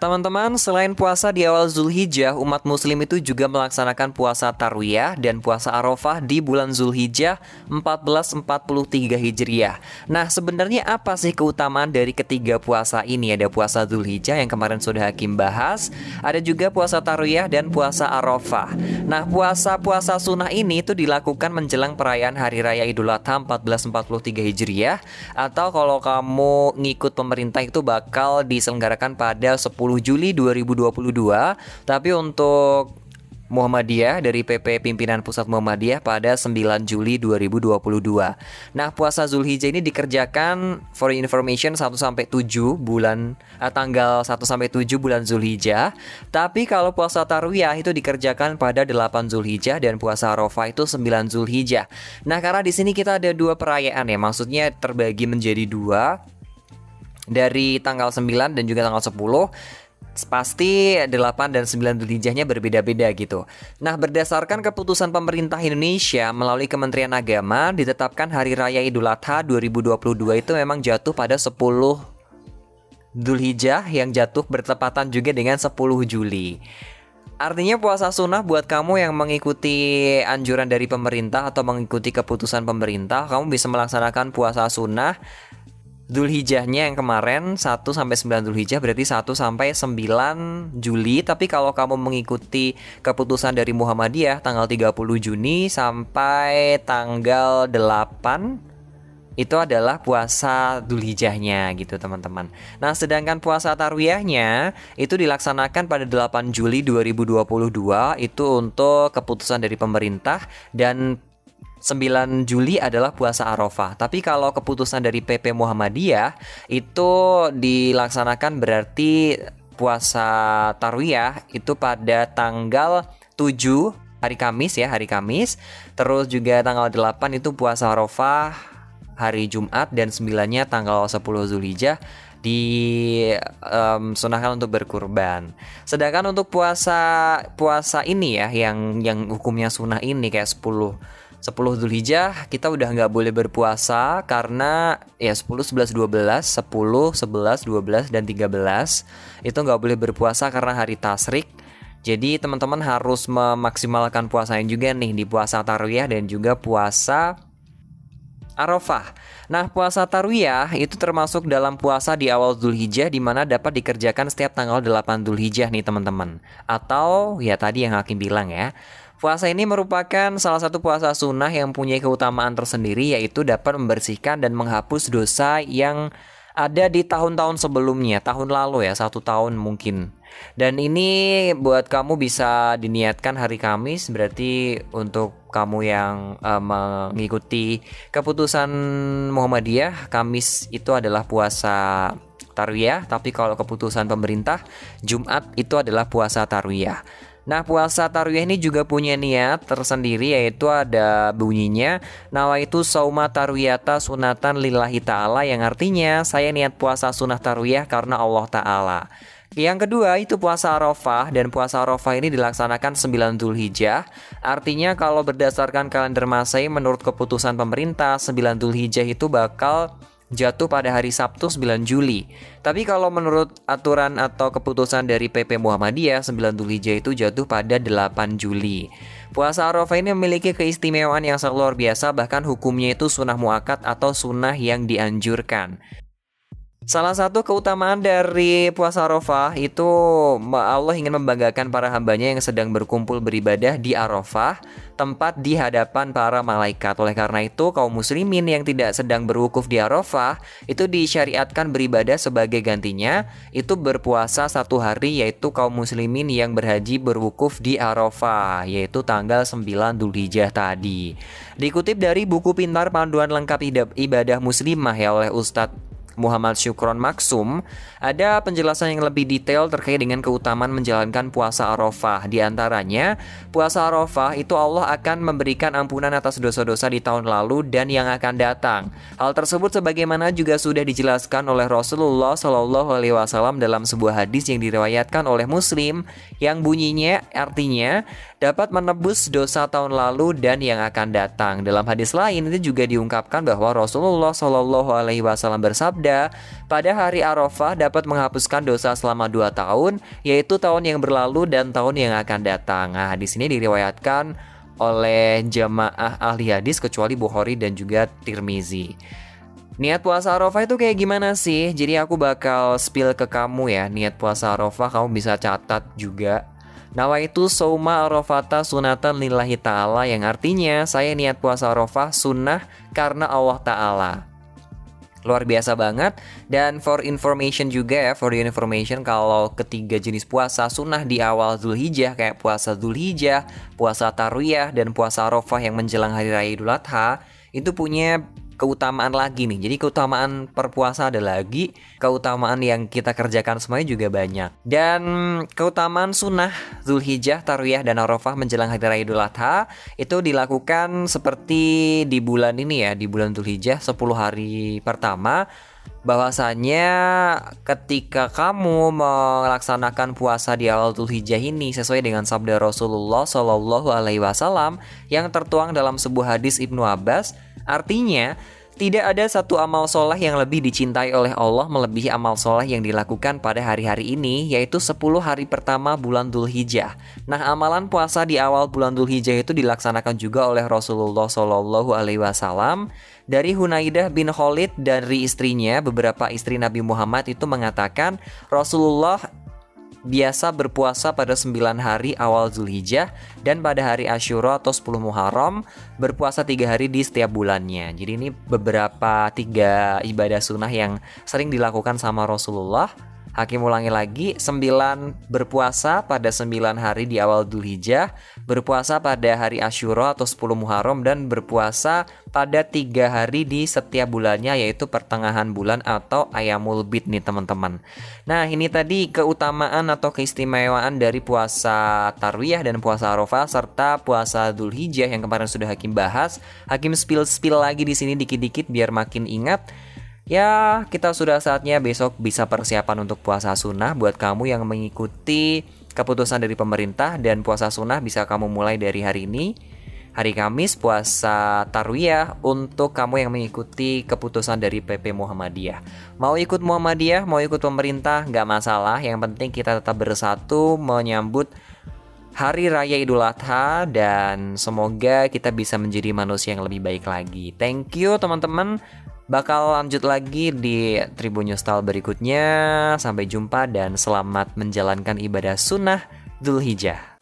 Teman-teman, selain puasa di awal Zulhijjah, umat muslim itu juga melaksanakan puasa Tarwiyah dan puasa Arafah di bulan Zulhijjah 1443 Hijriah. Nah, sebenarnya apa sih keutamaan dari ketiga puasa ini? Ada puasa Zulhijjah yang kemarin sudah Hakim bahas, ada juga puasa Tarwiyah dan puasa Arafah. Nah, puasa-puasa sunnah ini itu dilakukan menjelang perayaan Hari Raya Idul Adha 1443 Hijriah atau kalau kamu ngikut pemerintah itu bakal diselenggarakan pada 10 Juli 2022 Tapi untuk Muhammadiyah dari PP Pimpinan Pusat Muhammadiyah pada 9 Juli 2022. Nah, puasa Zulhijjah ini dikerjakan for information 1 sampai 7 bulan eh, tanggal 1 sampai 7 bulan Zulhijjah. Tapi kalau puasa Tarwiyah itu dikerjakan pada 8 Zulhijjah dan puasa Arafah itu 9 Zulhijjah. Nah, karena di sini kita ada dua perayaan ya, maksudnya terbagi menjadi dua dari tanggal 9 dan juga tanggal 10 pasti 8 dan 9 Dzulhijjahnya berbeda-beda gitu. Nah, berdasarkan keputusan pemerintah Indonesia melalui Kementerian Agama ditetapkan Hari Raya Idul Adha 2022 itu memang jatuh pada 10 Dzulhijjah yang jatuh bertepatan juga dengan 10 Juli. Artinya puasa sunnah buat kamu yang mengikuti anjuran dari pemerintah atau mengikuti keputusan pemerintah, kamu bisa melaksanakan puasa sunnah Zulhijjahnya yang kemarin 1 sampai 9 Zulhijjah berarti 1 sampai 9 Juli tapi kalau kamu mengikuti keputusan dari Muhammadiyah tanggal 30 Juni sampai tanggal 8 itu adalah puasa Zulhijjahnya gitu teman-teman. Nah, sedangkan puasa Tarwiyahnya itu dilaksanakan pada 8 Juli 2022 itu untuk keputusan dari pemerintah dan 9 Juli adalah puasa Arafah. Tapi kalau keputusan dari PP Muhammadiyah itu dilaksanakan berarti puasa Tarwiyah itu pada tanggal 7 hari Kamis ya, hari Kamis. Terus juga tanggal 8 itu puasa Arafah hari Jumat dan 9-nya tanggal 10 Zulhijjah di um, untuk berkurban. Sedangkan untuk puasa puasa ini ya yang yang hukumnya sunnah ini kayak 10 10 Zulhijjah kita udah nggak boleh berpuasa karena ya 10, 11, 12, 10, 11, 12, dan 13 itu nggak boleh berpuasa karena hari tasrik. Jadi teman-teman harus memaksimalkan puasanya juga nih di puasa Tarwiyah dan juga puasa Arafah. Nah, puasa Tarwiyah itu termasuk dalam puasa di awal Zulhijjah di mana dapat dikerjakan setiap tanggal 8 Zulhijjah nih teman-teman. Atau ya tadi yang Hakim bilang ya, Puasa ini merupakan salah satu puasa sunnah yang punya keutamaan tersendiri yaitu dapat membersihkan dan menghapus dosa yang ada di tahun-tahun sebelumnya, tahun lalu ya, satu tahun mungkin. Dan ini buat kamu bisa diniatkan hari Kamis, berarti untuk kamu yang uh, mengikuti keputusan Muhammadiyah, Kamis itu adalah puasa Tarwiyah, tapi kalau keputusan pemerintah, Jumat itu adalah puasa Tarwiyah. Nah puasa tarwiyah ini juga punya niat tersendiri yaitu ada bunyinya Nawa itu sauma tarwiyata sunatan lillahi ta'ala yang artinya saya niat puasa sunnah tarwiyah karena Allah ta'ala yang kedua itu puasa Arafah dan puasa Arafah ini dilaksanakan 9 Dzulhijjah. Artinya kalau berdasarkan kalender Masehi menurut keputusan pemerintah 9 Dzulhijjah itu bakal jatuh pada hari Sabtu 9 Juli. Tapi kalau menurut aturan atau keputusan dari PP Muhammadiyah 9 Dzulhijjah itu jatuh pada 8 Juli. Puasa Arafah ini memiliki keistimewaan yang sangat luar biasa bahkan hukumnya itu sunnah muakat atau sunnah yang dianjurkan. Salah satu keutamaan dari puasa Arafah itu Allah ingin membanggakan para hambanya yang sedang berkumpul beribadah di Arafah, tempat di hadapan para malaikat. Oleh karena itu, kaum muslimin yang tidak sedang berwukuf di Arafah itu disyariatkan beribadah sebagai gantinya, itu berpuasa satu hari yaitu kaum muslimin yang berhaji berwukuf di Arafah, yaitu tanggal 9 Dzulhijjah tadi. Dikutip dari buku Pintar Panduan Lengkap Ibadah Muslimah ya oleh Ustadz Muhammad Syukron Maksum, ada penjelasan yang lebih detail terkait dengan keutamaan menjalankan puasa Arafah. Di antaranya, puasa Arafah itu Allah akan memberikan ampunan atas dosa-dosa di tahun lalu dan yang akan datang. Hal tersebut sebagaimana juga sudah dijelaskan oleh Rasulullah Wasallam dalam sebuah hadis yang diriwayatkan oleh Muslim yang bunyinya artinya dapat menebus dosa tahun lalu dan yang akan datang. Dalam hadis lain itu juga diungkapkan bahwa Rasulullah Wasallam bersabda, pada hari Arafah dapat menghapuskan dosa selama dua tahun, yaitu tahun yang berlalu dan tahun yang akan datang. Nah, di sini diriwayatkan oleh jamaah ahli hadis kecuali Bukhari dan juga Tirmizi. Niat puasa Arafah itu kayak gimana sih? Jadi aku bakal spill ke kamu ya Niat puasa Arafah kamu bisa catat juga Nawa itu Soma Arafata sunatan lillahi ta'ala yang artinya saya niat puasa Arafah sunnah karena Allah Ta'ala. Luar biasa banget. Dan for information juga ya for the information kalau ketiga jenis puasa sunnah di awal Zulhijjah kayak puasa Zulhijjah, puasa Tarwiyah dan puasa Arafah yang menjelang hari raya Idul Adha itu punya keutamaan lagi nih. Jadi keutamaan perpuasa ada lagi, keutamaan yang kita kerjakan semuanya juga banyak. Dan keutamaan sunnah Zulhijjah, Tarwiyah, dan Arafah menjelang Hari Raya Idul Adha itu dilakukan seperti di bulan ini ya, di bulan Zulhijjah 10 hari pertama bahwasanya ketika kamu melaksanakan puasa di awal Zulhijjah ini sesuai dengan sabda Rasulullah Wasallam yang tertuang dalam sebuah hadis Ibnu Abbas Artinya, tidak ada satu amal soleh yang lebih dicintai oleh Allah melebihi amal soleh yang dilakukan pada hari-hari ini, yaitu 10 hari pertama bulan Dhul Hijjah. Nah, amalan puasa di awal bulan Dhul Hijjah itu dilaksanakan juga oleh Rasulullah Shallallahu Alaihi Wasallam. Dari Hunaidah bin Khalid dari istrinya, beberapa istri Nabi Muhammad itu mengatakan Rasulullah biasa berpuasa pada 9 hari awal Zulhijjah dan pada hari Ashura atau 10 Muharram berpuasa tiga hari di setiap bulannya. Jadi ini beberapa tiga ibadah sunnah yang sering dilakukan sama Rasulullah Hakim ulangi lagi, 9 berpuasa pada 9 hari di awal Dzulhijjah, berpuasa pada hari Asyura atau 10 Muharram dan berpuasa pada tiga hari di setiap bulannya yaitu pertengahan bulan atau ayamul bid nih teman-teman. Nah ini tadi keutamaan atau keistimewaan dari puasa Tarwiyah dan puasa Arafah serta puasa Dzulhijjah yang kemarin sudah Hakim bahas. Hakim spill-spill lagi di sini dikit-dikit biar makin ingat. Ya, kita sudah saatnya besok bisa persiapan untuk puasa sunnah buat kamu yang mengikuti keputusan dari pemerintah dan puasa sunnah bisa kamu mulai dari hari ini. Hari Kamis puasa Tarwiyah untuk kamu yang mengikuti keputusan dari PP Muhammadiyah. Mau ikut Muhammadiyah, mau ikut pemerintah, nggak masalah. Yang penting kita tetap bersatu menyambut Hari Raya Idul Adha dan semoga kita bisa menjadi manusia yang lebih baik lagi. Thank you teman-teman bakal lanjut lagi di Tribun News berikutnya. Sampai jumpa dan selamat menjalankan ibadah sunnah Dzulhijjah.